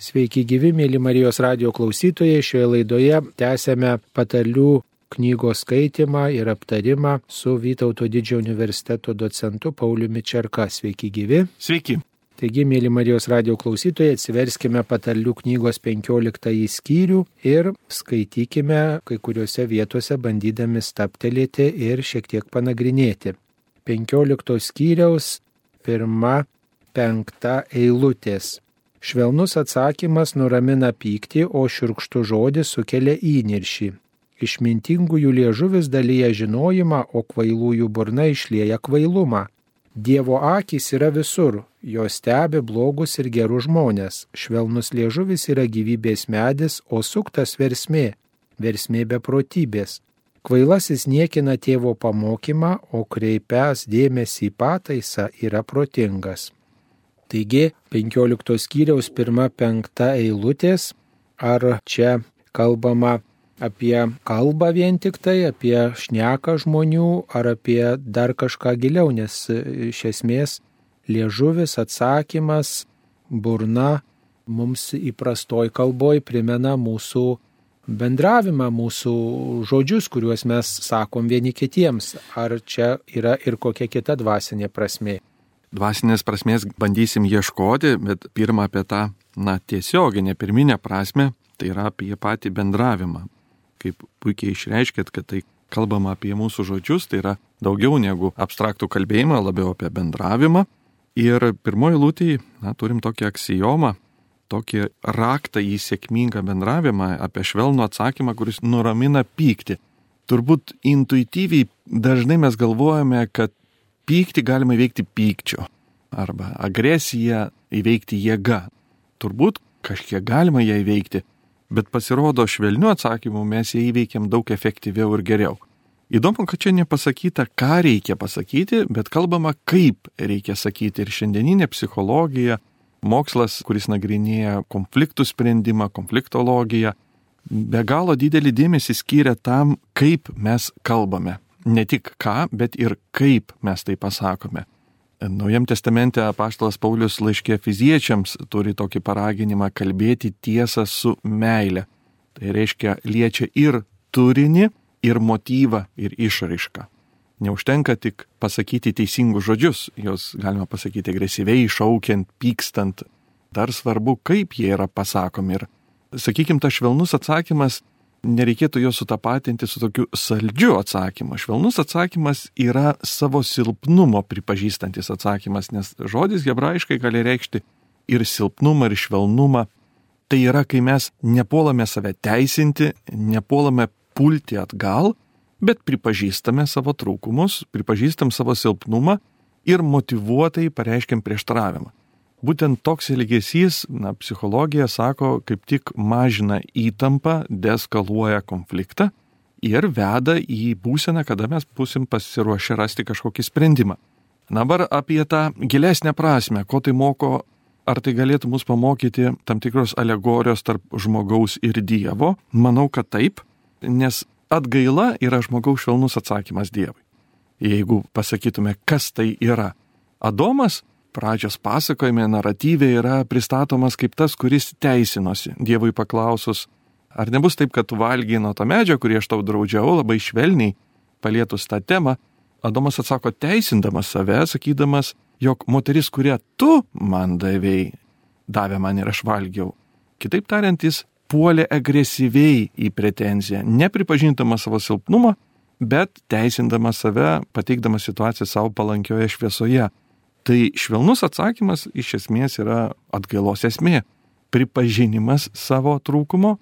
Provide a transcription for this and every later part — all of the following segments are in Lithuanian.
Sveiki gyvi, mėly Marijos radio klausytojai. Šioje laidoje tęsėme patarlių knygos skaitimą ir aptarimą su Vytauto didžiojo universiteto docentu Pauliumi Čerka. Sveiki gyvi. Sveiki. Taigi, mėly Marijos radio klausytojai, atsiverskime patarlių knygos 15 skyrių ir skaitykime kai kuriuose vietose bandydami staptelėti ir šiek tiek panagrinėti. 15 skyriaus pirma penkta eilutės. Švelnus atsakymas nuramina pyktį, o širkštų žodis sukelia įniršį. Išmintingųjų liežuvis dalyja žinojimą, o kvailųjų burna išlieja kvailumą. Dievo akis yra visur, jos stebi blogus ir gerus žmonės. Švelnus liežuvis yra gyvybės medis, o suktas versmė, versmė beprotybės. Kvailasis niekina tėvo pamokymą, o kreipęs dėmesį į pataisą yra protingas. Taigi 15 skyriaus pirma penkta eilutės, ar čia kalbama apie kalbą vien tik tai, apie šneką žmonių, ar apie dar kažką giliau, nes iš esmės liežuvis atsakymas, burna mums įprastoj kalboj primena mūsų bendravimą, mūsų žodžius, kuriuos mes sakom vieni kitiems. Ar čia yra ir kokia kita dvasinė prasme? Dvasinės prasmės bandysim ieškoti, bet pirmą apie tą, na, tiesioginę, pirminę prasme, tai yra apie patį bendravimą. Kaip puikiai išreiškėt, kad tai kalbama apie mūsų žodžius, tai yra daugiau negu abstraktų kalbėjimą, labiau apie bendravimą. Ir pirmoji lūtį, na, turim tokį aksijomą, tokį raktą į sėkmingą bendravimą, apie švelnų atsakymą, kuris nuramina pyktį. Turbūt intuityviai dažnai mes galvojame, kad pyktį galima įveikti pykčiu arba agresiją įveikti jėga. Turbūt kažkiek galima ją įveikti, bet pasirodo švelniu atsakymu mes ją įveikiam daug efektyviau ir geriau. Įdomu, kad čia nepasakyta, ką reikia pasakyti, bet kalbama, kaip reikia sakyti. Ir šiandieninė psichologija, mokslas, kuris nagrinėja konfliktų sprendimą, konfliktologiją, be galo didelį dėmesį skiria tam, kaip mes kalbame ne tik ką, bet ir kaip mes tai pasakome. Naujam testamente apaštalas Paulius laiškė fiziečiams turi tokį paraginimą kalbėti tiesą su meile. Tai reiškia liečia ir turinį, ir motyvą, ir išraišką. Neužtenka tik pasakyti teisingus žodžius, juos galima pasakyti agresyviai, šaukiant, pykstant. Dar svarbu, kaip jie yra pasakomi. Ir, sakykime, tas švelnus atsakymas nereikėtų jo sutapatinti su tokiu saldžiu atsakymu. Švelnus atsakymas yra savo silpnumo pripažįstantis atsakymas, nes žodis hebrajiškai gali reikšti ir silpnumą, ir švelnumą. Tai yra, kai mes nepuolame save teisinti, nepuolame pulti atgal, bet pripažįstame savo trūkumus, pripažįstam savo silpnumą ir motivuotai pareiškiam prieštaravimą. Būtent toks elgesys, na, psichologija sako, kaip tik mažina įtampą, deskaluoja konfliktą ir veda į būseną, kada mes busim pasiruošę rasti kažkokį sprendimą. Dabar apie tą gilesnę prasme, ko tai moko, ar tai galėtų mus pamokyti tam tikros alegorijos tarp žmogaus ir Dievo. Manau, kad taip, nes atgaila yra žmogaus švelnus atsakymas Dievui. Jeigu pasakytume, kas tai yra. Adomas pradžios pasakojime, naratyvė yra pristatomas kaip tas, kuris teisinosi Dievui paklausus, ar nebus taip, kad tu valgy nuo to medžio, kurį aš tau draudžiau, labai švelniai palietus tą temą, Adomas atsako teisindamas save, sakydamas, jog moteris, kurią tu man davėjai, davė man ir aš valgiau. Kitaip tariant, jis puolė agresyviai į pretenziją, nepripažindamas savo silpnumą, bet teisindamas save, pateikdamas situaciją savo palankioje šviesoje. Tai švelnus atsakymas iš esmės yra atgailos esmė - pripažinimas savo trūkumo,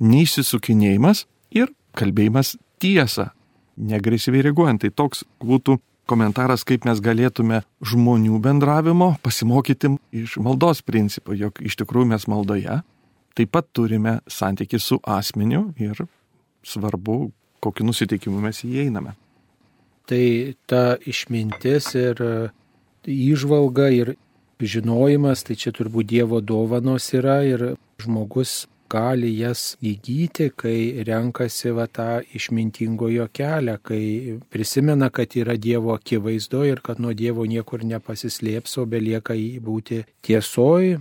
neįsisukinėjimas ir kalbėjimas tiesą, negresyviai reaguojant. Tai toks būtų komentaras, kaip mes galėtume žmonių bendravimo pasimokyti iš maldos principo, jog iš tikrųjų mes maldoje taip pat turime santyki su asmeniu ir svarbu, kokiu nusiteikimu mes įeiname. Tai ta išmintis ir įžvalga ir žinojimas, tai čia turbūt Dievo dovanos yra ir žmogus gali jas įgyti, kai renkasi va tą išmintingojo kelią, kai prisimena, kad yra Dievo akivaizdo ir kad nuo Dievo niekur nepasislėps, o belieka jį būti tiesoj,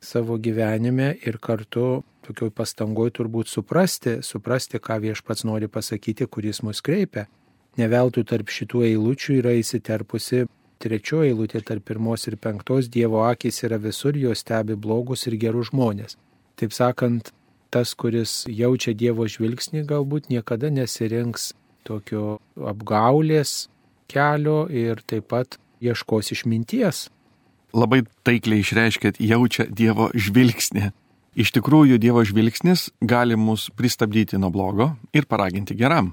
savo gyvenime ir kartu tokioj pastangoj turbūt suprasti, suprasti, ką viešpats nori pasakyti, kuris mus kreipia. Neveltui tarp šitų eilučių yra įsiterpusi trečioji eilutė tarp pirmos ir penktos Dievo akis yra visur, jos stebi blogus ir gerus žmonės. Taip sakant, tas, kuris jaučia Dievo žvilgsnį, galbūt niekada nesirinks tokio apgaulės kelio ir taip pat ieškos išminties. Labai taikliai išreiškėt, jaučia Dievo žvilgsnį. Iš tikrųjų, Dievo žvilgsnis gali mus pristabdyti nuo blogo ir paraginti geram.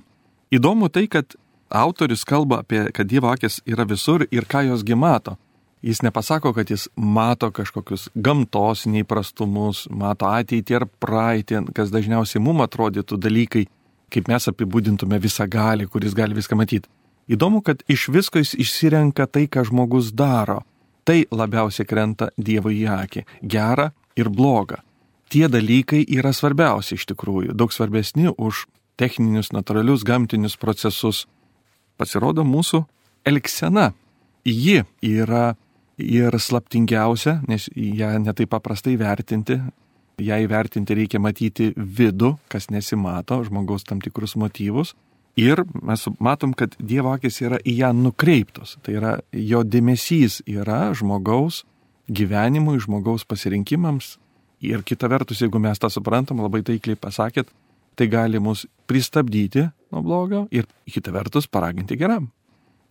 Įdomu tai, kad autorius kalba apie, kad Dievo akis yra visur ir ką josgi mato. Jis nepasako, kad jis mato kažkokius gamtos neįprastumus, mato ateitį ar praeitį, kas dažniausiai mum atrodytų dalykai, kaip mes apibūdintume visą gali, kuris gali viską matyti. Įdomu, kad iš visko jis išsirenka tai, ką žmogus daro. Tai labiausiai krenta Dievui į akį - gera ir bloga. Tie dalykai yra svarbiausi iš tikrųjų, daug svarbesni už techninius, natūralius, gamtinius procesus. Pasirodo mūsų elgsena. Ji yra ir slaptingiausia, nes ją netai paprastai vertinti. Ją įvertinti reikia matyti vidų, kas nesimato, žmogaus tam tikrus motyvus. Ir mes matom, kad Dievo akis yra į ją nukreiptos. Tai yra jo dėmesys yra žmogaus gyvenimui, žmogaus pasirinkimams. Ir kita vertus, jeigu mes tą suprantam, labai taikliai pasakėt, tai gali mus pristabdyti nuo blogio ir kita vertus paraginti geram.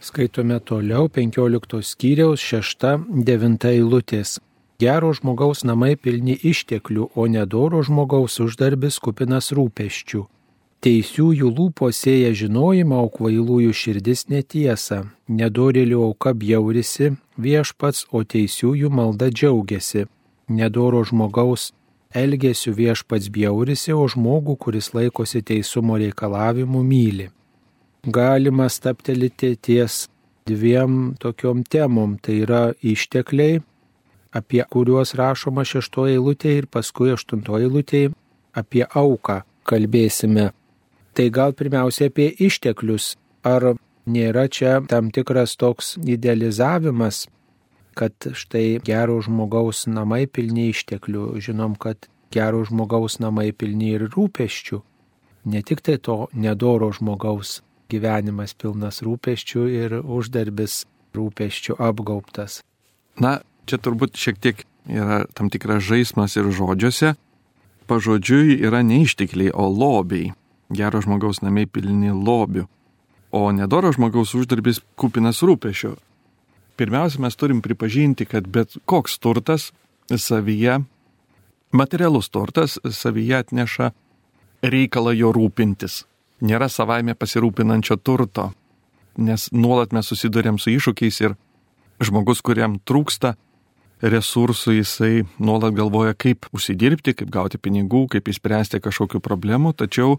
Skaitome toliau 15 skyriaus 6-9 eilutės. Gero žmogaus namai pilni išteklių, o nedoro žmogaus uždarbis kupinas rūpeščių. Teisiųjų lūpo sėja žinojimą, o kvailųjų širdis netiesa. Nedorėlių auka bjaurisi viešpats, o teisiųjų malda džiaugiasi. Nedoro žmogaus elgesių viešpats bjaurisi, o žmogų, kuris laikosi teisumo reikalavimų, myli galima staptelėti ties dviem tokiom temom. Tai yra ištekliai, apie kuriuos rašoma šeštoje eilutėje ir paskui aštuntoje eilutėje apie auką kalbėsime. Tai gal pirmiausia apie išteklius. Ar nėra čia tam tikras toks idealizavimas, kad štai gero žmogaus namai pilni išteklių. Žinom, kad gero žmogaus namai pilni ir rūpeščių. Ne tik tai to nedoro žmogaus gyvenimas pilnas rūpeščių ir uždarbis rūpeščių apgaubtas. Na, čia turbūt šiek tiek yra tam tikras žaidimas ir žodžiuose. Pažodžiui yra neištikliai, o lobiai. Gero žmogaus namai pilni lobių. O nedoro žmogaus uždarbis kupinas rūpešių. Pirmiausia, mes turim pripažinti, kad bet koks turtas savyje, materialus turtas savyje atneša reikalą jo rūpintis. Nėra savaime pasirūpinančio turto, nes nuolat mes susidurėm su iššūkiais ir žmogus, kuriam trūksta resursų, jisai nuolat galvoja, kaip užsidirbti, kaip gauti pinigų, kaip įspręsti kažkokių problemų, tačiau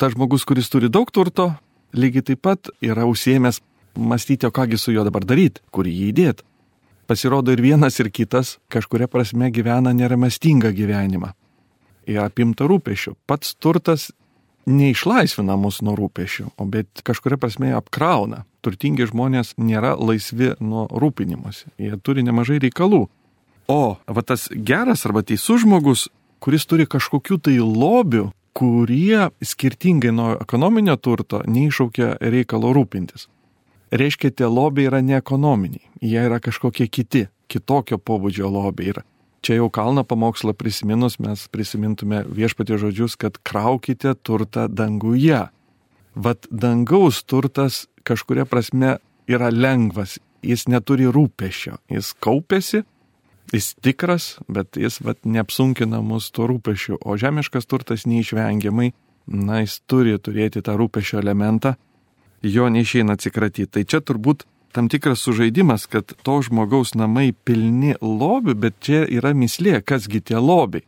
tas žmogus, kuris turi daug turto, lygiai taip pat yra užsiemęs mąstyti, o kągi su juo dabar daryti, kur jį įdėti. Pasirodo ir vienas, ir kitas kažkuria prasme gyvena neramastingą gyvenimą. Ir apimta rūpešių. Pats turtas neišlaisvina mus nuo rūpešių, o bet kažkuria prasme apkrauna. Turtingi žmonės nėra laisvi nuo rūpinimuose, jie turi nemažai reikalų. O va tas geras arba teisus žmogus, kuris turi kažkokių tai lobių, kurie skirtingai nuo ekonominio turto neiššaukia reikalo rūpintis. Reiškia, tie lobiai yra neekonominiai, jie yra kažkokie kiti, kitokio pobūdžio lobiai yra. Čia jau kalno pamokslą prisiminus mes prisimintume viešpatė žodžius, kad kraukite turtą danguje. Vat dangaus turtas kažkuria prasme yra lengvas, jis neturi rūpešio, jis kaupėsi, jis tikras, bet jis vat neapsunkina mus to rūpešiu, o žemiškas turtas neišvengiamai, na, jis turi turėti tą rūpešio elementą, jo neišeina atsikratyti. Tai čia turbūt tam tikras sužaidimas, kad to žmogaus namai pilni lobių, bet čia yra mislė, kasgi tie lobiai.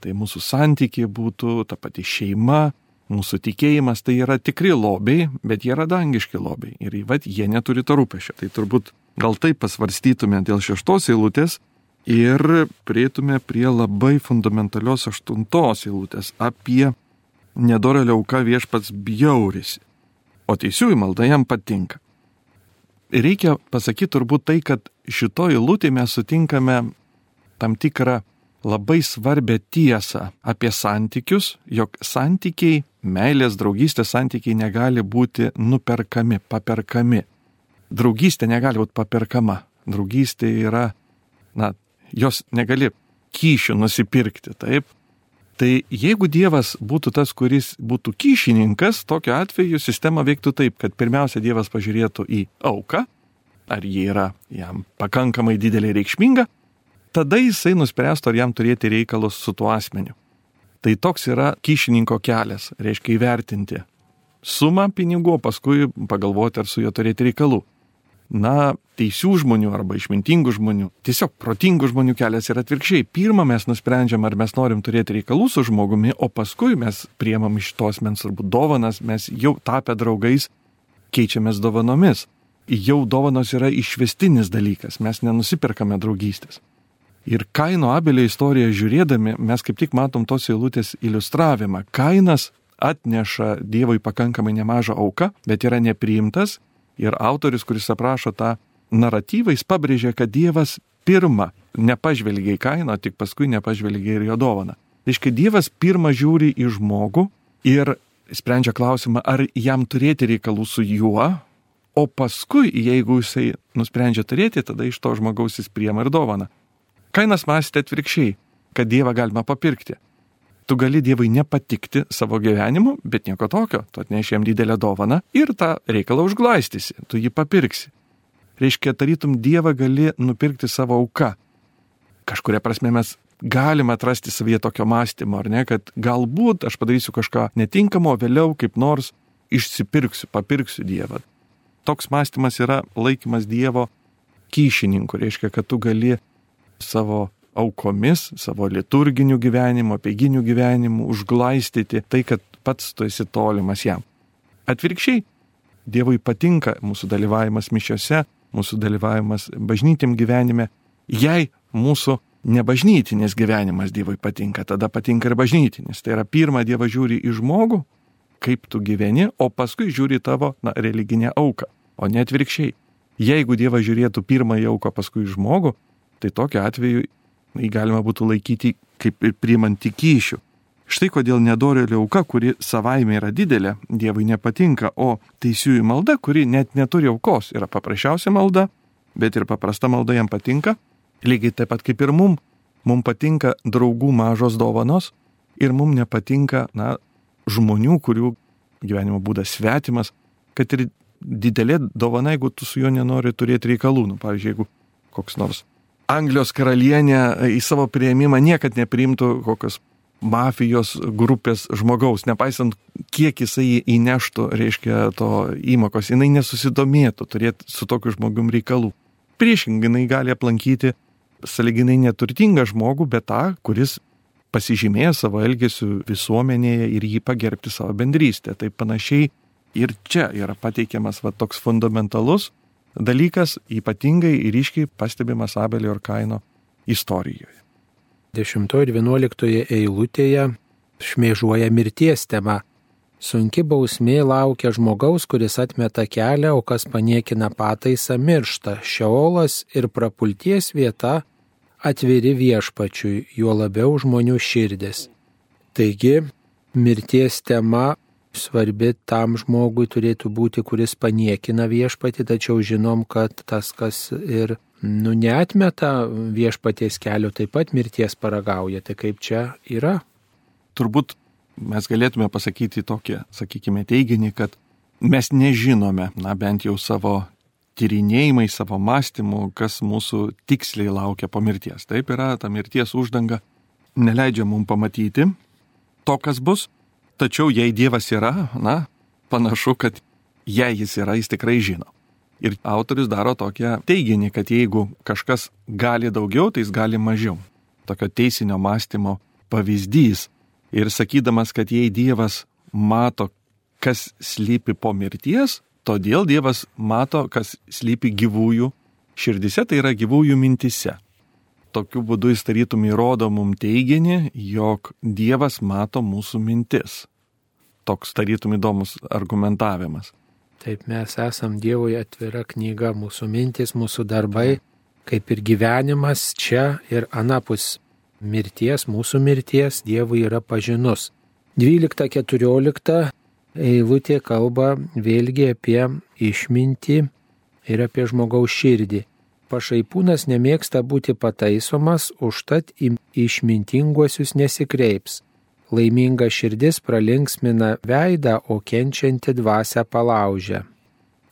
Tai mūsų santykiai būtų ta pati šeima, mūsų tikėjimas tai yra tikri lobiai, bet jie yra dangiški lobiai ir vat, jie neturi to rūpešio. Tai turbūt gal taip pasvarstytume dėl šeštos eilutės ir prieitume prie labai fundamentalios aštuntos eilutės apie nedorelio auka viešpats bjaurisi, o teisiųjų malda jam patinka reikia pasakyti turbūt tai, kad šito eilutė mes sutinkame tam tikrą labai svarbę tiesą apie santykius, jog santykiai, meilės, draugystės santykiai negali būti nuperkami, paperkami. Draugystė negali būti paperkama. Draugystė yra, na, jos negali kyšių nusipirkti, taip? Tai jeigu Dievas būtų tas, kuris būtų kyšininkas, tokiu atveju sistema veiktų taip, kad pirmiausia Dievas pažiūrėtų į auką, ar ji yra jam pakankamai didelė reikšminga, tada jisai nuspręstų, ar jam turėti reikalus su tuo asmeniu. Tai toks yra kyšininko kelias, reiškia įvertinti sumą pinigų, paskui pagalvoti, ar su juo turėti reikalų. Na, teisių žmonių arba išmintingų žmonių, tiesiog protingų žmonių kelias yra atvirkščiai. Pirmą mes nusprendžiam, ar mes norim turėti reikalų su žmogumi, o paskui mes priemam iš tos mens arba dovanas, mes jau tapę draugais keičiamės dovanomis jau dovanos yra išvestinis dalykas, mes nenusiperkame draugystės. Ir Kaino Abelio istoriją žiūrėdami, mes kaip tik matom tos eilutės iliustravimą. Kainas atneša Dievui pakankamai nemažą auką, bet yra nepriimtas ir autoris, kuris aprašo tą naratyvą, jis pabrėžia, kad Dievas pirmą nepažvelgia į Kaino, tik paskui nepažvelgia ir jo dovaną. Reiškia, Dievas pirmą žiūri į žmogų ir sprendžia klausimą, ar jam turėti reikalų su juo, O paskui, jeigu jisai nusprendžia turėti, tada iš to žmogaus jis priema ir dovana. Kainas mąstė atvirkščiai, kad Dievą galima papirkti. Tu gali Dievui nepatikti savo gyvenimu, bet nieko tokio, tu atneši jam didelę dovaną ir tą reikalą užglaistysi, tu jį papirksi. Reiškia, tarytum Dievą gali nupirkti savo auką. Kažkuria prasme mes galime atrasti savyje tokio mąstymo, ar ne, kad galbūt aš padarysiu kažką netinkamo, vėliau kaip nors išsipirksiu, papirksiu Dievą toks mąstymas yra laikymas Dievo kyšininku, reiškia, kad tu gali savo aukomis, savo liturginiu gyvenimu, apieginiu gyvenimu užglaistyti tai, kad pats tu esi tolimas jam. Atvirkščiai, Dievui patinka mūsų dalyvavimas mišiose, mūsų dalyvavimas bažnytėm gyvenime. Jei mūsų nebažnytinis gyvenimas Dievui patinka, tada patinka ir bažnytinis. Tai yra pirmą Dievą žiūri į žmogų, kaip tu gyveni, o paskui žiūri tavo na, religinę auką, o ne atvirkščiai. Jeigu Dievas žiūrėtų pirmąją auką, paskui žmogų, tai tokiu atveju jį galima būtų laikyti kaip ir priimant kyšių. Štai kodėl nedorėlio auka, kuri savaime yra didelė, Dievui nepatinka, o teisiųjų malda, kuri net neturi aukos, yra paprasčiausia malda, bet ir paprasta malda jam patinka, lygiai taip pat kaip ir mum. Mums patinka draugų mažos dovanos ir mums nepatinka, na, žmonių, kurių gyvenimo būdas svetimas, kad ir didelė dovana, jeigu tu su juo nenori turėti reikalų. Nu, pavyzdžiui, jeigu koks nors Anglijos karalienė į savo prieimimą niekad nepriimtų kokios mafijos grupės žmogaus, nepaisant kiek jisai įneštų, reiškia, to įmokos, jinai nesusidomėtų turėti su tokiu žmogum reikalų. Priešingai, jinai gali aplankyti saliginai neturtingą žmogų, bet tą, kuris pasižymėję savo elgesiu visuomenėje ir jį pagerbti savo bendrystę. Tai panašiai ir čia yra pateikiamas va, toks fundamentalus dalykas, ypatingai ir ryškiai pastebimas Abelio ir Kaino istorijoje. 10 ir 11 eilutėje šmėžuoja mirties tema. Sunki bausmė laukia žmogaus, kuris atmeta kelią, o kas paniekina pataisą miršta. Šeolas ir prapulties vieta atviri viešpačiui, juo labiau žmonių širdis. Taigi, mirties tema svarbi tam žmogui turėtų būti, kuris paniekina viešpatį, tačiau žinom, kad tas, kas ir nu, neatmeta viešpaties kelio, taip pat mirties paragauja. Tai kaip čia yra? Turbūt mes galėtume pasakyti tokį, sakykime, teiginį, kad mes nežinome, na bent jau savo tyrinėjimai, savo mąstymu, kas mūsų tiksliai laukia po mirties. Taip yra, ta mirties uždanga neleidžia mums pamatyti to, kas bus, tačiau jei Dievas yra, na, panašu, kad jei jis yra, jis tikrai žino. Ir autorius daro tokią teiginį, kad jeigu kažkas gali daugiau, tai jis gali mažiau. Tokio teisinio mąstymo pavyzdys. Ir sakydamas, kad jei Dievas mato, kas slypi po mirties, Todėl Dievas mato, kas slypi gyvųjų širdise, tai yra gyvųjų mintise. Tokiu būdu jis tarytum įrodo mum teiginį, jog Dievas mato mūsų mintis. Toks tarytum įdomus argumentavimas. Taip mes esam Dievui atvira knyga, mūsų mintis, mūsų darbai, kaip ir gyvenimas čia ir anapus mirties, mūsų mirties, Dievui yra pažinus. 12-14 eilutė kalba vėlgi apie išmintį ir apie žmogaus širdį. Pašaipūnas nemėgsta būti pataisomas, užtat išmintinguosius nesikreips. Laiminga širdis pralinksmina veidą, o kenčianti dvasia palaužia.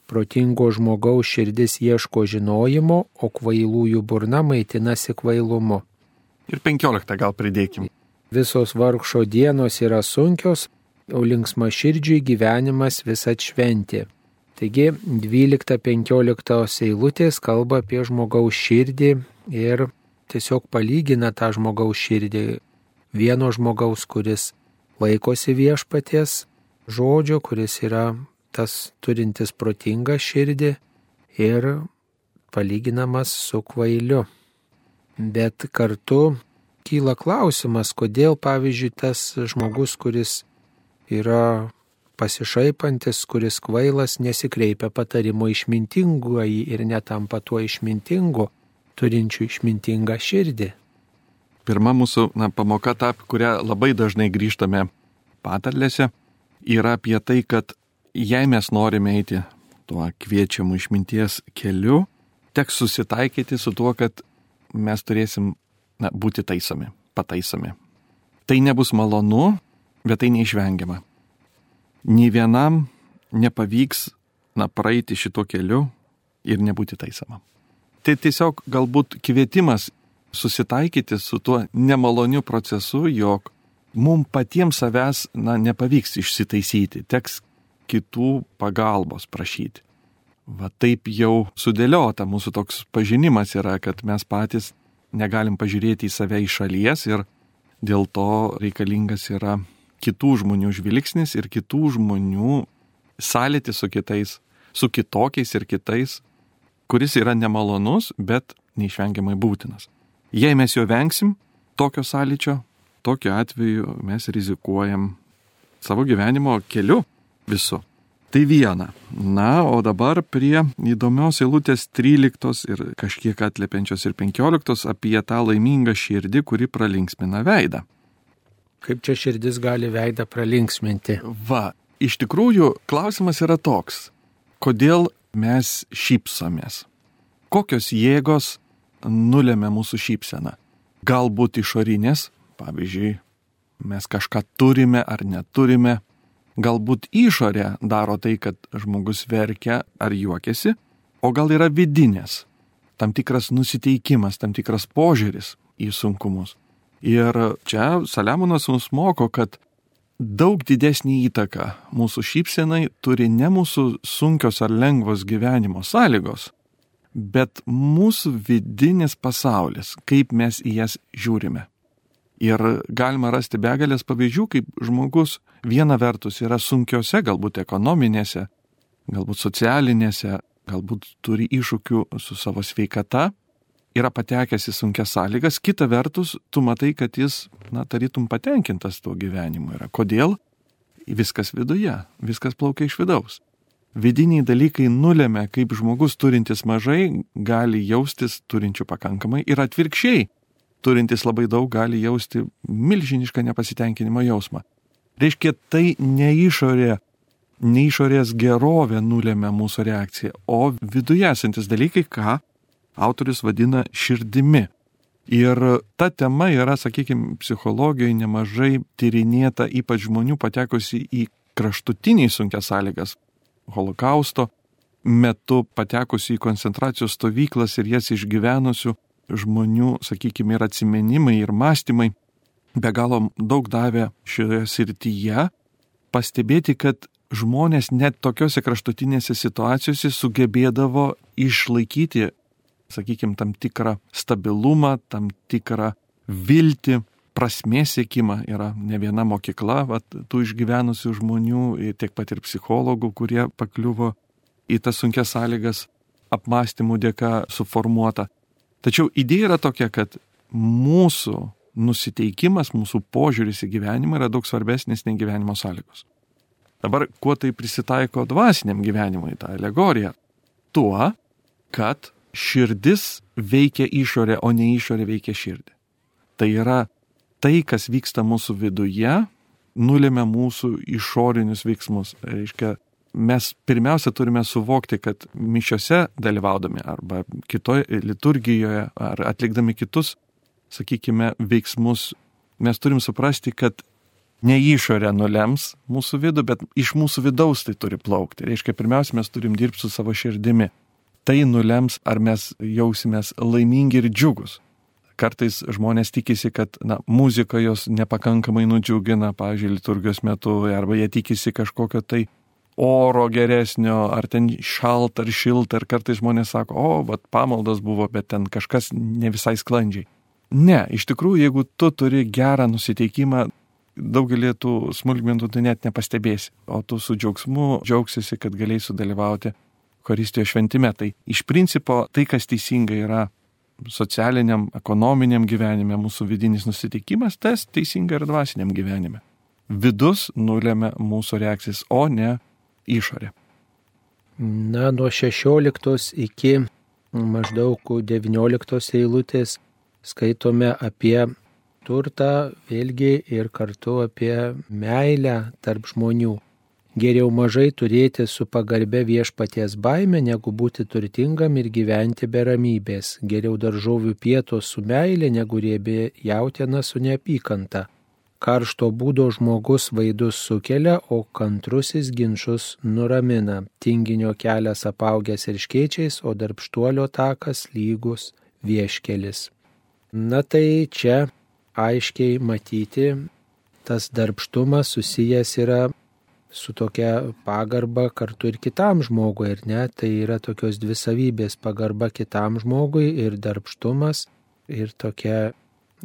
Protingo žmogaus širdis ieško žinojimo, o kvailųjų burna maitinasi kvailumu. Ir 15 gal pridėkim. Visos vargšo dienos yra sunkios, o linksma širdžiui gyvenimas visat šventė. Taigi 12-15 eilutės kalba apie žmogaus širdį ir tiesiog palygina tą žmogaus širdį. Vieno žmogaus, kuris laikosi viešpaties žodžio, kuris yra tas turintis protingą širdį ir palyginamas su kvailiu. Bet kartu kyla klausimas, kodėl, pavyzdžiui, tas žmogus, kuris yra pasišaipantis, kuris kvailas, nesikreipia patarimo išmintinguoji ir netampa tuo išmintingu, turinčiu išmintingą širdį. Pirma mūsų na, pamoka, ta, kurią labai dažnai grįžtame patarlėse, yra apie tai, kad jei mes norime eiti tuo kviečiamu išminties keliu, teks susitaikyti su tuo, kad mes turėsim na, būti taisomi, pataisomi. Tai nebus malonu, bet tai neišvengiama. Nį vienam nepavyks na, praeiti šito keliu ir nebūti taisama. Tai tiesiog galbūt kvietimas susitaikyti su tuo nemaloniu procesu, jog mums patiems savęs na, nepavyks išsitaisyti, teks kitų pagalbos prašyti. Va taip jau sudėliota mūsų toks pažinimas yra, kad mes patys negalim pažiūrėti į save iš šalies ir dėl to reikalingas yra kitų žmonių žvilgsnis ir kitų žmonių sąlytis su kitais, su kitokiais ir kitais, kuris yra nemalonus, bet neišvengiamai būtinas. Jei mes jo vengsim, tokio sąlyčio, tokiu atveju mes rizikuojam savo gyvenimo keliu visu. Tai viena. Na, o dabar prie įdomios eilutės 13 ir kažkiek atliepiančios ir 15 apie tą laimingą širdį, kuri pralinksmina veidą. Kaip čia širdis gali veidą pralinksminti? Va, iš tikrųjų, klausimas yra toks. Kodėl mes šypsomės? Kokios jėgos nulėmė mūsų šypseną? Galbūt išorinės, pavyzdžiui, mes kažką turime ar neturime. Galbūt išorė daro tai, kad žmogus verkia ar juokiasi, o gal yra vidinės, tam tikras nusiteikimas, tam tikras požiūris į sunkumus. Ir čia Saliamonas mums moko, kad daug didesnį įtaką mūsų šypsenai turi ne mūsų sunkios ar lengvos gyvenimo sąlygos, bet mūsų vidinis pasaulis, kaip mes į jas žiūrime. Ir galima rasti begalės pavyzdžių, kaip žmogus viena vertus yra sunkiose, galbūt ekonominėse, galbūt socialinėse, galbūt turi iššūkių su savo sveikata, yra patekęs į sunkias sąlygas, kita vertus, tu matai, kad jis, na, tarytum patenkintas tuo gyvenimu yra. Kodėl? Viskas viduje, viskas plaukia iš vidaus. Vidiniai dalykai nulėmė, kaip žmogus turintis mažai gali jaustis turinčių pakankamai ir atvirkščiai, turintis labai daug gali jausti milžinišką nepasitenkinimo jausmą. Reiškia, tai ne išorė, ne išorės gerovė nulėmė mūsų reakciją, o viduje esantis dalykai, ką autorius vadina širdimi. Ir ta tema yra, sakykime, psichologijoje nemažai tyrinėta, ypač žmonių patekusi į kraštutinį sunkias sąlygas - holokausto metu patekusi į koncentracijos stovyklas ir jas išgyvenusių žmonių, sakykime, ir atsimenimai, ir mąstymai be galo daug davė šioje srityje, pastebėti, kad žmonės net tokiuose kraštutinėse situacijose sugebėdavo išlaikyti sakykime, tam tikrą stabilumą, tam tikrą viltį, prasmės siekimą. Yra ne viena mokykla, vat, tų išgyvenusių žmonių, tiek pat ir psichologų, kurie pakliuvo į tas sunkias sąlygas apmąstymų dėka suformuota. Tačiau idėja yra tokia, kad mūsų nusiteikimas, mūsų požiūris į gyvenimą yra daug svarbesnis nei gyvenimo sąlygos. Dabar, kuo tai prisitaiko dvasiniam gyvenimui, tą alegoriją? Tuo, kad širdis veikia išorę, o ne išorė veikia širdį. Tai yra tai, kas vyksta mūsų viduje, nulėmė mūsų išorinius veiksmus. Reiškia, mes pirmiausia turime suvokti, kad mišiose dalyvaudami arba kitoje liturgijoje ar atlikdami kitus, sakykime, veiksmus, mes turim suprasti, kad ne išorė nulems mūsų vidų, bet iš mūsų vidaus tai turi plaukti. Reiškia, pirmiausia, mes turim dirbti su savo širdimi. Tai nulems, ar mes jausimės laimingi ir džiugus. Kartais žmonės tikisi, kad na, muzika jos nepakankamai nudžiugina, pavyzdžiui, liturgijos metu, arba jie tikisi kažkokio tai oro geresnio, ar ten šalta ar šilta, ir kartais žmonės sako, o, bet pamaldas buvo, bet ten kažkas ne visai sklandžiai. Ne, iš tikrųjų, jeigu tu turi gerą nusiteikimą, daugelį tų smulkmenų tu net nepastebėsi, o tu su džiaugsmu džiaugsiesi, kad galėjai sudalyvauti Eucharistijos šventime. Tai iš principo tai, kas teisinga yra socialiniam, ekonominiam gyvenime, mūsų vidinis nusiteikimas, tas teisinga ir dvasiniam gyvenime. Vidus nulėmė mūsų reakcijas, o ne išorė. Na, nuo 16 iki maždaug 19 eilutės skaitome apie turtą, vėlgi ir kartu apie meilę tarp žmonių. Geriau mažai turėti su pagarbe viešpaties baime, negu būti turtingam ir gyventi be ramybės. Geriau daržovių pietos su meilė, negu riebė jautina su neapykanta. Karšto būdo žmogus vaidus sukelia, o kantrusis ginčius nuramina. Tinginio kelias apaugęs ir škiečiais, o darbštuolio takas lygus vieškelis. Na tai čia aiškiai matyti, tas darbštumas susijęs yra su tokia pagarba kartu ir kitam žmogui, ir ne, tai yra tokios dvi savybės - pagarba kitam žmogui ir darbštumas ir tokia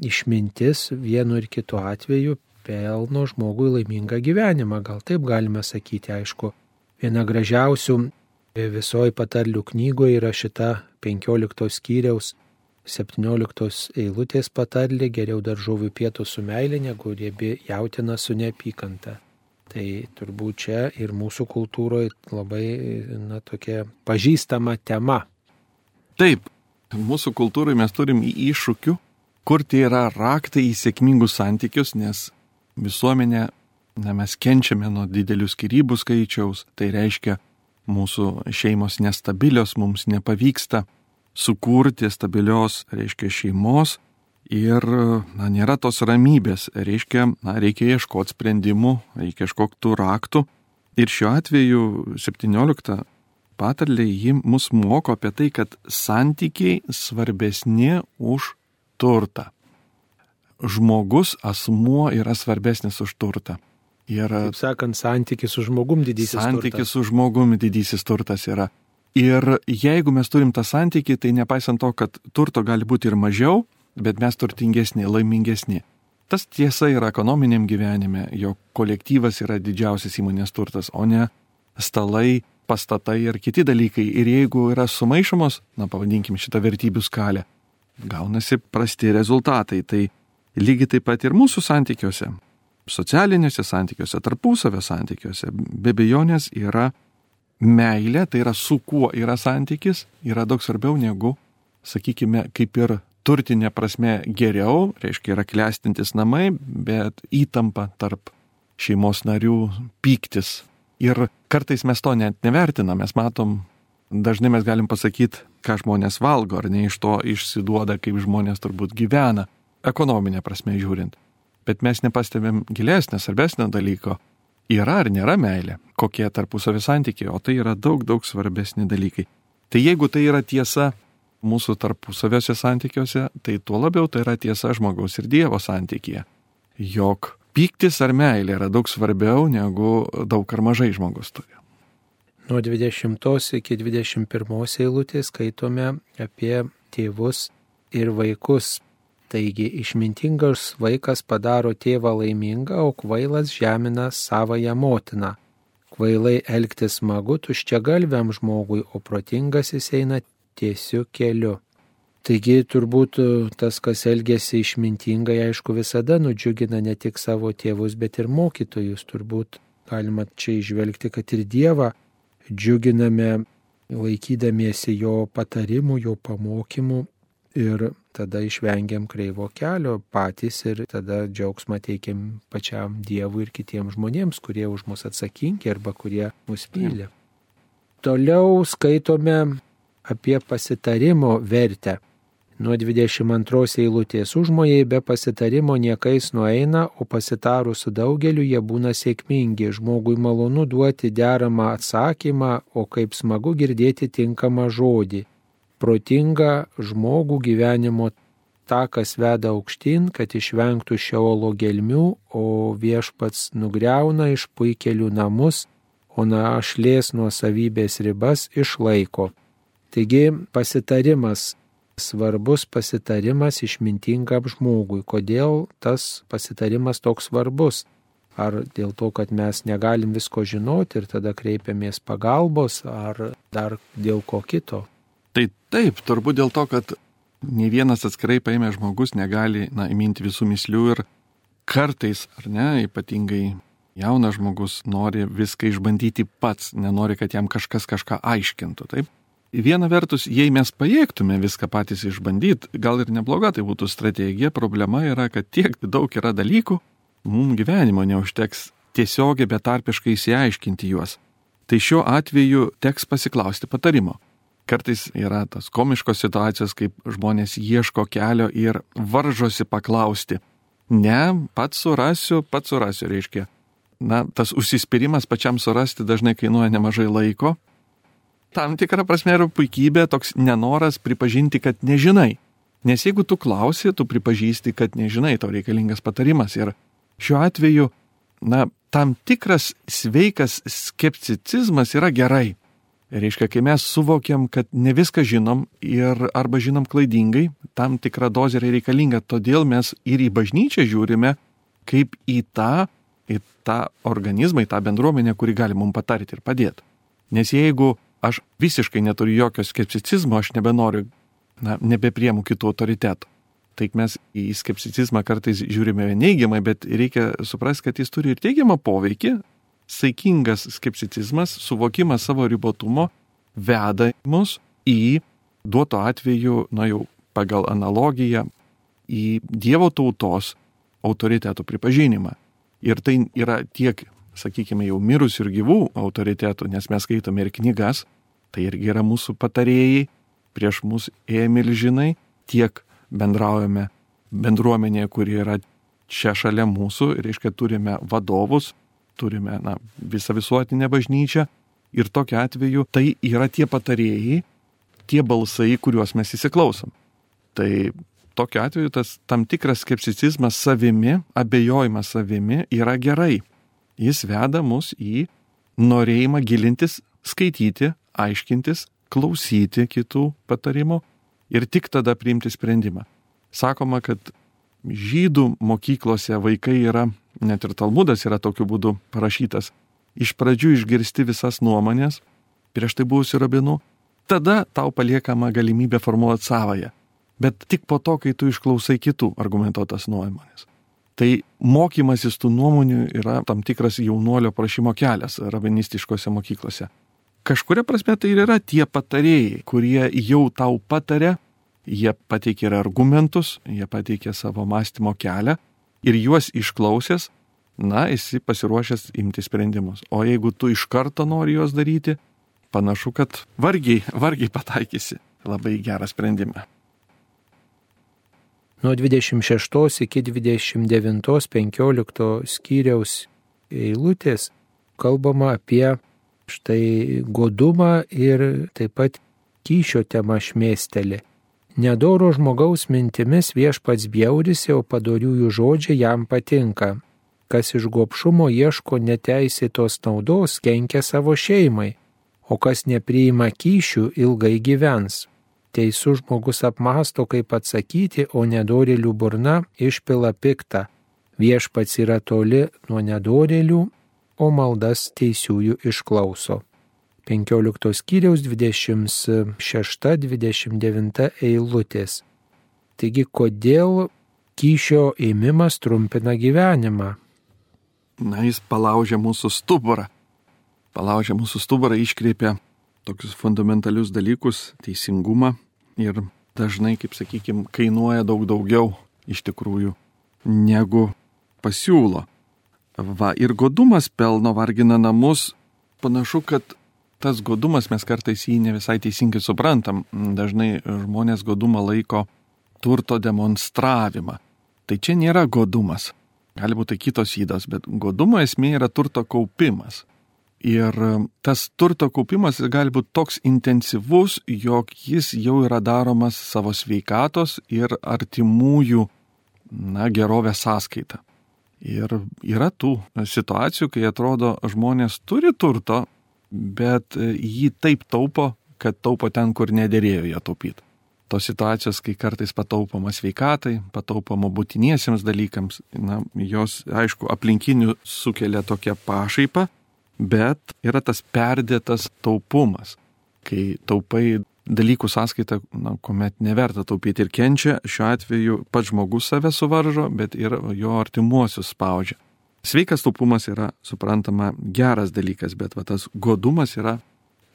išmintis vienu ir kitu atveju pelno žmogui laimingą gyvenimą, gal taip galime sakyti, aišku. Viena gražiausių visoji patarlių knygoje yra šita 15 skyriaus 17 eilutės patarlė geriau daržovių pietų su meilė negu riebi jautina su neapykanta. Tai turbūt čia ir mūsų kultūroje labai na, tokia pažįstama tema. Taip, mūsų kultūroje mes turim iššūkių, kur tai yra raktai į sėkmingus santykius, nes visuomenė, na, mes kenčiame nuo didelių skirybų skaičiaus, tai reiškia, mūsų šeimos nestabilios, mums nepavyksta sukurti stabilios, reiškia, šeimos ir na, nėra tos ramybės, reiškia, na, reikia ieškoti sprendimų, reikia ieškoti tų raktų. Ir šiuo atveju 17 patarlė ji mus moko apie tai, kad santykiai svarbesni už turtą. Žmogus, asmuo yra svarbesnis už turtą. Ir, Taip sakant, santykis su žmogum didysis turtas. Santykis su žmogum didysis turtas yra. Ir jeigu mes turim tą santykį, tai nepaisant to, kad turto gali būti ir mažiau, bet mes turtingesni, laimingesni. Tas tiesa yra ekonominiam gyvenime, jo kolektyvas yra didžiausias įmonės turtas, o ne stalai, pastatai ir kiti dalykai. Ir jeigu yra sumaišomos, na pavadinkim šitą vertybių skalę, gaunasi prasti rezultatai. Tai lygiai taip pat ir mūsų santykiuose, socialiniuose santykiuose, tarpusavio santykiuose, be bejonės yra meilė, tai yra su kuo yra santykis, yra daug svarbiau negu, sakykime, kaip ir turtinė prasme geriau, reiškia yra klestintis namai, bet įtampa tarp šeimos narių pyktis. Ir kartais mes to net nevertinam, mes matom, dažnai mes galim pasakyti, ką žmonės valgo, ar ne iš to išsiduoda, kaip žmonės turbūt gyvena, ekonominė prasme žiūrint. Bet mes nepastebėm gilesnio, svarbesnio dalyko, yra ar nėra meilė, kokie tarpusavio santykiai, o tai yra daug, daug svarbesni dalykai. Tai jeigu tai yra tiesa mūsų tarpusaviuose santykiuose, tai tuo labiau tai yra tiesa žmogaus ir Dievo santykėje. Jok pyktis ar meilė yra daug svarbiau negu daug ar mažai žmogus turi. Nuo 20 iki 21 eilutės skaitome apie tėvus ir vaikus Taigi išmintingas vaikas padaro tėvą laimingą, o kvailas žemina savoją motiną. Kvailai elgtis smagu tuščia galviam žmogui, o protingas jis eina tiesiu keliu. Taigi turbūt e, tas, kas elgesi išmintingai, aišku, visada nudžiugina ne tik savo tėvus, bet ir mokytojus. Turbūt galima čia išvelgti, kad ir Dievą džiuginame laikydamiesi jo patarimų, jo pamokymų ir tada išvengiam kreivo kelio patys ir tada džiaugsmą teikiam pačiam Dievui ir kitiems žmonėms, kurie už mus atsakingi arba kurie mus myli. Toliau skaitome apie pasitarimo vertę. Nuo 22 eilutės užmojai be pasitarimo niekais nueina, o pasitarus su daugeliu jie būna sėkmingi. Žmogui malonu duoti deramą atsakymą, o kaip smagu girdėti tinkamą žodį protingą žmogų gyvenimo takas veda aukštyn, kad išvengtų šiolo gelmių, o viešpats nugriauna iš puikelių namus, o našlės nuo savybės ribas išlaiko. Taigi pasitarimas, svarbus pasitarimas išmintingam žmogui. Kodėl tas pasitarimas toks svarbus? Ar dėl to, kad mes negalim visko žinoti ir tada kreipiamės pagalbos, ar dar dėl ko kito? Tai taip, turbūt dėl to, kad ne vienas atskirai paėmė žmogus negali, na, įminti visų mislių ir kartais, ar ne, ypatingai jaunas žmogus nori viską išbandyti pats, nenori, kad jam kažkas kažką aiškintų, taip? Viena vertus, jei mes pajėgtume viską patys išbandyti, gal ir nebloga tai būtų strategija, problema yra, kad tiek daug yra dalykų, mums gyvenimo neužteks tiesiogiai betarpiškai įsiaiškinti juos. Tai šiuo atveju teks pasiklausti patarimo. Kartais yra tas komiškos situacijos, kaip žmonės ieško kelio ir varžosi paklausti. Ne, pats surasiu, pats surasiu, reiškia. Na, tas užsispyrimas pačiam surasti dažnai kainuoja nemažai laiko. Tam tikra prasme yra puikybė toks nenoras pripažinti, kad nežinai. Nes jeigu tu klausi, tu pripažįsti, kad nežinai, tau reikalingas patarimas. Ir šiuo atveju, na, tam tikras sveikas skepticizmas yra gerai. Reiškia, kai mes suvokiam, kad ne viską žinom ir arba žinom klaidingai, tam tikra dozė yra reikalinga, todėl mes ir į bažnyčią žiūrime kaip į tą, į tą organizmą, į tą bendruomenę, kuri gali mums patarti ir padėti. Nes jeigu aš visiškai neturiu jokio skepticizmo, aš nebenoriu, na, nebepriemu kitų autoritetų. Tai mes į skepticizmą kartais žiūrime neigiamai, bet reikia suprasti, kad jis turi ir teigiamą poveikį, saikingas skepticizmas, suvokimas savo ribotumo veda mus į duoto atveju, na jau pagal analogiją, į Dievo tautos autoritetų pripažinimą. Ir tai yra tiek, sakykime, jau mirusių ir gyvų autoritetų, nes mes skaitome ir knygas, tai irgi yra mūsų patarėjai, prieš mus ėję milžinai, tiek bendraujame bendruomenėje, kuri yra čia šalia mūsų, reiškia turime vadovus, turime na, visą visuotinę bažnyčią ir tokiu atveju tai yra tie patarėjai, tie balsai, kuriuos mes įsiklausom. Tai tokiu atveju tas tam tikras skepticizmas savimi, abejojimas savimi yra gerai. Jis veda mus į norėjimą gilintis, skaityti, aiškintis, klausyti kitų patarimų ir tik tada priimti sprendimą. Sakoma, kad žydų mokyklose vaikai yra net ir Talmudas yra tokiu būdu parašytas. Iš pradžių išgirsti visas nuomonės, prieš tai buvusių rabinų, tada tau paliekama galimybė formuoti savoją. Bet tik po to, kai tu išklausai kitų argumentuotas nuomonės. Tai mokymasis tų nuomonių yra tam tikras jaunuolio prašymo kelias rabinistiškose mokyklose. Kažkuria prasme tai yra tie patarėjai, kurie jau tau patarė, jie pateikia ir argumentus, jie pateikia savo mąstymo kelią ir juos išklausęs, na, esi pasiruošęs imti sprendimus. O jeigu tu iš karto nori juos daryti, panašu, kad vargiai, vargiai pataikysi labai gerą sprendimą. Nuo 26 iki 29-15 skyriaus eilutės kalbama apie štai godumą ir taip pat kyšio temą šmėstelį. Nedoro žmogaus mintimis viešpats bjaurisi, o padoriųjų žodžiai jam patinka. Kas iš gopšumo ieško neteisėtos naudos, kenkia savo šeimai, o kas nepriima kyšių, ilgai gyvens. Teisų žmogus apmasto, kaip atsakyti, o nedorėlių burna išpila piktą. Viešpats yra toli nuo nedorėlių, o maldas teisiųjų išklauso. 15 skyriaus 26-29 eilutės. Taigi, kodėl kyšio ėmimas trumpina gyvenimą? Na, jis palaužia mūsų stuburą. Palaužia mūsų stuburą, iškreipia tokius fundamentalius dalykus - teisingumą ir dažnai, kaip sakykime, kainuoja daug daugiau iš tikrųjų negu pasiūlo. Va, ir godumas pelno vargina namus. Panašu, kad tas godumas mes kartais jį ne visai teisingai suprantam. Dažnai žmonės godumą laiko turto demonstravimą. Tai čia nėra godumas. Gali būti kitos įdos, bet godumo esmė yra turto kaupimas. Ir tas turto kaupimas gali būti toks intensyvus, jog jis jau yra daromas savo sveikatos ir artimųjų, na, gerovės sąskaita. Ir yra tų situacijų, kai atrodo žmonės turi turto, bet jį taip taupo, kad taupo ten, kur nedėrėjo ją taupyti tos situacijos, kai kartais pataupoma sveikatai, pataupoma būtiniesiems dalykams, na, jos, aišku, aplinkinių sukelia tokią pašaipą, bet yra tas perdėtas taupumas, kai taupai dalykų sąskaita, na, kuomet neverta taupyti ir kenčia, šiuo atveju pats žmogus save suvaržo, bet ir jo artimuosius spaudžia. Sveikas taupumas yra, suprantama, geras dalykas, bet va, tas godumas yra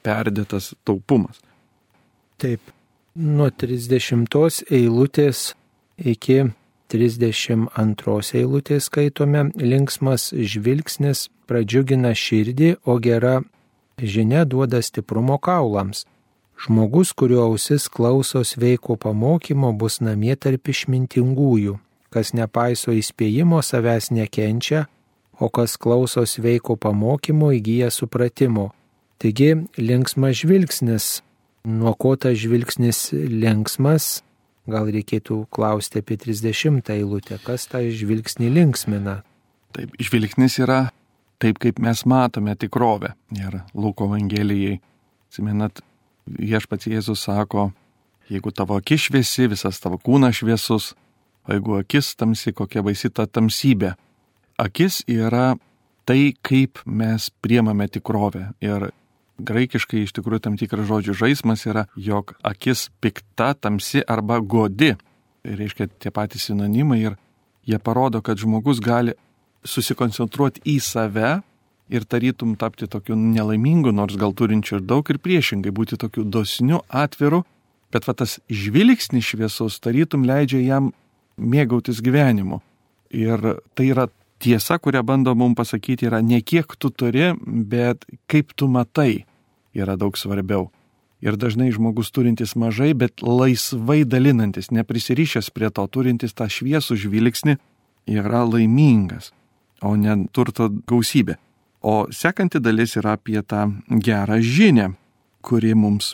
perdėtas taupumas. Taip, nuo 30 eilutės iki 32 eilutės skaitome, linksmas žvilgsnis pradžiugina širdį, o gera žinia duoda stiprumo kaulams. Žmogus, kurio ausis klauso sveiko pamokymo, bus namie tarp išmintingųjų. Kas nepaiso įspėjimo, savęs nekenčia, o kas klauso sveiko pamokymo, įgyja supratimo. Taigi linksmas žvilgsnis nuo ko tas žvilgsnis linksmas, gal reikėtų klausti apie 30 eilutę, kas tą žvilgsnį linksmina. Taip, žvilgsnis yra taip, kaip mes matome tikrovę. Ir Luko Evangelijai, atsimenat, viešpats Jėzus sako, jeigu tavo akis šviesi, visas tavo kūnas šviesus, o jeigu akis tamsi, kokia baisi ta tamsybė. Akis yra tai, kaip mes priemame tikrovę. Ir graikiškai iš tikrųjų tam tikras žodžių žaidimas yra, jog akis pikta, tamsi arba godi. Tai reiškia tie patys sinonimai ir jie parodo, kad žmogus gali susikoncentruoti į save ir tarytum tapti tokiu nelaimingu, nors gal turinčiu ir daug ir priešingai būti tokiu dosniu, atviru, bet va tas žvilgsnis šviesus tarytum leidžia jam mėgautis gyvenimu. Ir tai yra tiesa, kurią bando mums pasakyti, yra ne kiek tu turi, bet kaip tu matai yra daug svarbiau. Ir dažnai žmogus turintis mažai, bet laisvai dalinantis, neprisirišęs prie to, turintis tą šviesų žvilgsnį, yra laimingas, o ne turto gausybė. O sekanti dalis yra apie tą gerą žinę, kuri mums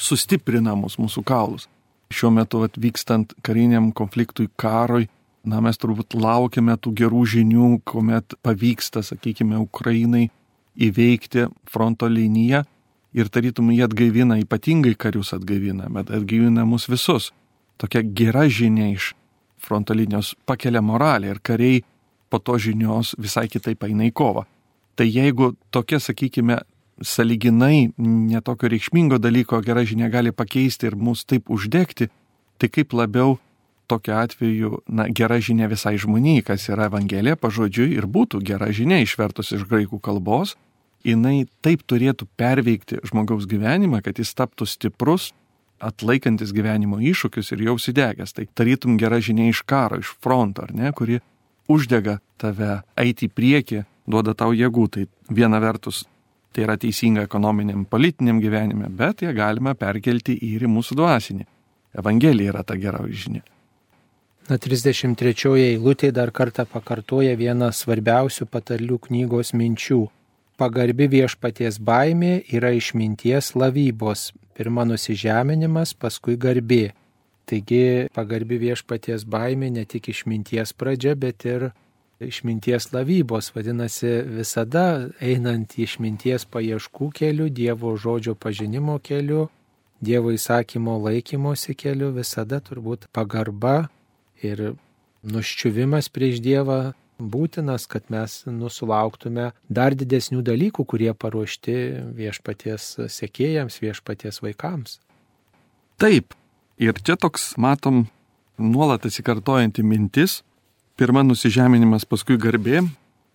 sustiprina mus, mūsų kaulus. Šiuo metu atvykstant kariniam konfliktui, karui, na mes turbūt laukiame tų gerų žinių, kuomet pavyksta, sakykime, Ukrainai įveikti fronto liniją ir tarytum jie atgaivina, ypatingai karius atgaivina, bet atgaivina mus visus. Tokia gera žinia iš fronto linijos pakelia moralę ir kariai po to žinios visai kitaip eina į kovą. Tai jeigu tokia, sakykime, saliginai netokio reikšmingo dalyko gera žinia gali pakeisti ir mus taip uždegti, tai kaip labiau tokiu atveju, na, gera žinia visai žmonijai, kas yra Evangelija pažodžiui ir būtų gera žinia išvertus iš graikų kalbos, jinai taip turėtų perveikti žmogaus gyvenimą, kad jis taptų stiprus, atlaikantis gyvenimo iššūkius ir jau įsidegęs. Tai tarytum gera žinia iš karo, iš fronto, ar ne, kuri uždega tave eiti į priekį, duoda tau jėgų. Tai viena vertus tai yra teisinga ekonominiam, politiniam gyvenime, bet ją galime perkelti ir į mūsų dvasinį. Evangelija yra ta gera žinia. Na, 33 eilutė dar kartą pakartoja vieną svarbiausių patarlių knygos minčių pagarbi viešpaties baimė yra išminties lavybos. Pirma nusižeminimas, paskui garbė. Taigi pagarbi viešpaties baimė ne tik išminties pradžia, bet ir išminties lavybos. Vadinasi, visada einant išminties paieškų keliu, Dievo žodžio pažinimo keliu, Dievo įsakymo laikymosi keliu, visada turbūt pagarba ir nuščiuvimas prieš Dievą būtinas, kad mes nusulauktume dar didesnių dalykų, kurie paruošti viešpaties sekėjams, viešpaties vaikams. Taip, ir čia toks, matom, nuolat atsikartojanti mintis. Pirma nusižeminimas, paskui garbė,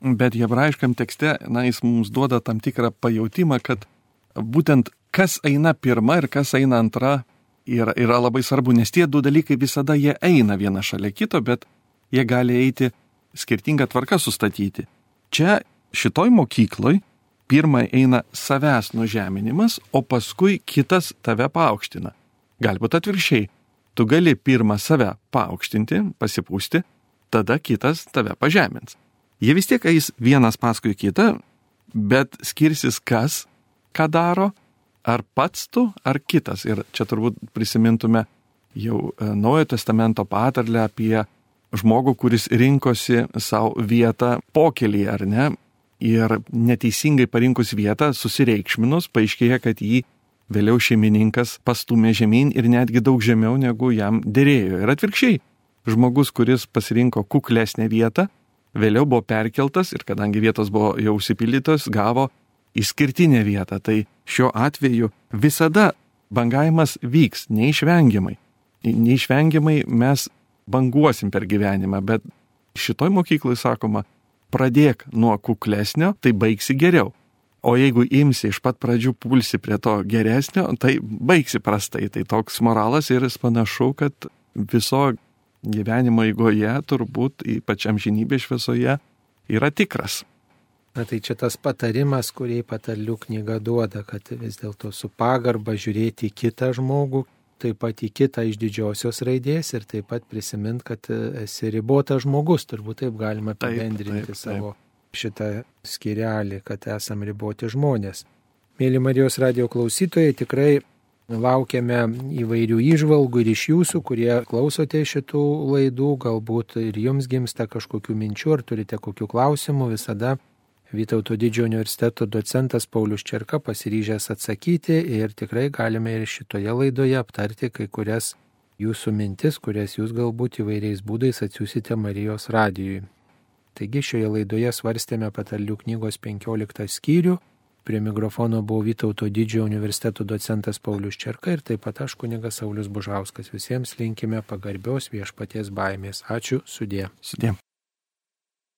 bet hebrajiškam tekste, na, jis mums duoda tam tikrą pajūtimą, kad būtent kas eina pirma ir kas eina antra yra, yra labai svarbu, nes tie du dalykai visada jie eina viena šalia kito, bet jie gali eiti skirtingą tvarką sustatyti. Čia šitoj mokykloj pirmą eina savęs nužeminimas, o paskui kitas tave paaukština. Galbūt atvirkščiai. Tu gali pirmą save paaukštinti, pasipūsti, tada kitas tave pažemins. Jie vis tiek eis vienas paskui kitą, bet skirsis kas, ką daro, ar pats tu, ar kitas. Ir čia turbūt prisimintume jau e, Naujojo testamento patarlę apie žmogų, kuris rinkosi savo vietą pokelį, ar ne? Ir neteisingai parinkus vietą, susireikšminus, paaiškėja, kad jį vėliau šeimininkas pastumė žemyn ir netgi daug žemiau negu jam dėrėjo. Ir atvirkščiai, žmogus, kuris pasirinko kuklesnę vietą, vėliau buvo perkeltas ir kadangi vietos buvo jau užsipildytos, gavo išskirtinę vietą. Tai šiuo atveju visada bangavimas vyks neišvengiamai. Neišvengiamai mes banguosim per gyvenimą, bet šitoj mokyklai sakoma, pradėk nuo kuklesnio, tai baigsi geriau. O jeigu imsi iš pat pradžių pulsi prie to geresnio, tai baigsi prastai. Tai toks moralas ir jis panašu, kad viso gyvenimo eigoje, turbūt ypač amžinybės šviesoje, yra tikras. Na tai čia tas patarimas, kurį patarlių knyga duoda, kad vis dėlto su pagarba žiūrėti į kitą žmogų, taip pat į kitą iš didžiosios raidės ir taip pat prisimint, kad esi ribotas žmogus, turbūt taip galima apibendrinti taip, taip, taip. savo šitą skirelį, kad esam riboti žmonės. Mėly Marijos radio klausytojai, tikrai Laukiame įvairių išvalgų ir iš jūsų, kurie klausote šitų laidų, galbūt ir jums gimsta kažkokių minčių ar turite kokių klausimų, visada Vytauto didžiojo universiteto docentas Paulius Čerka pasiryžęs atsakyti ir tikrai galime ir šitoje laidoje aptarti kai kurias jūsų mintis, kurias jūs galbūt įvairiais būdais atsiusite Marijos radijui. Taigi šioje laidoje svarstėme patarlių knygos 15 skyrių Prie mikrofono buvo Vytauto didžiojo universiteto docentas Paulius Čerka ir taip pat aš kunigas Saulis Bužauskas. Visiems linkime pagarbios viešpaties baimės. Ačiū, sudė. Sudė.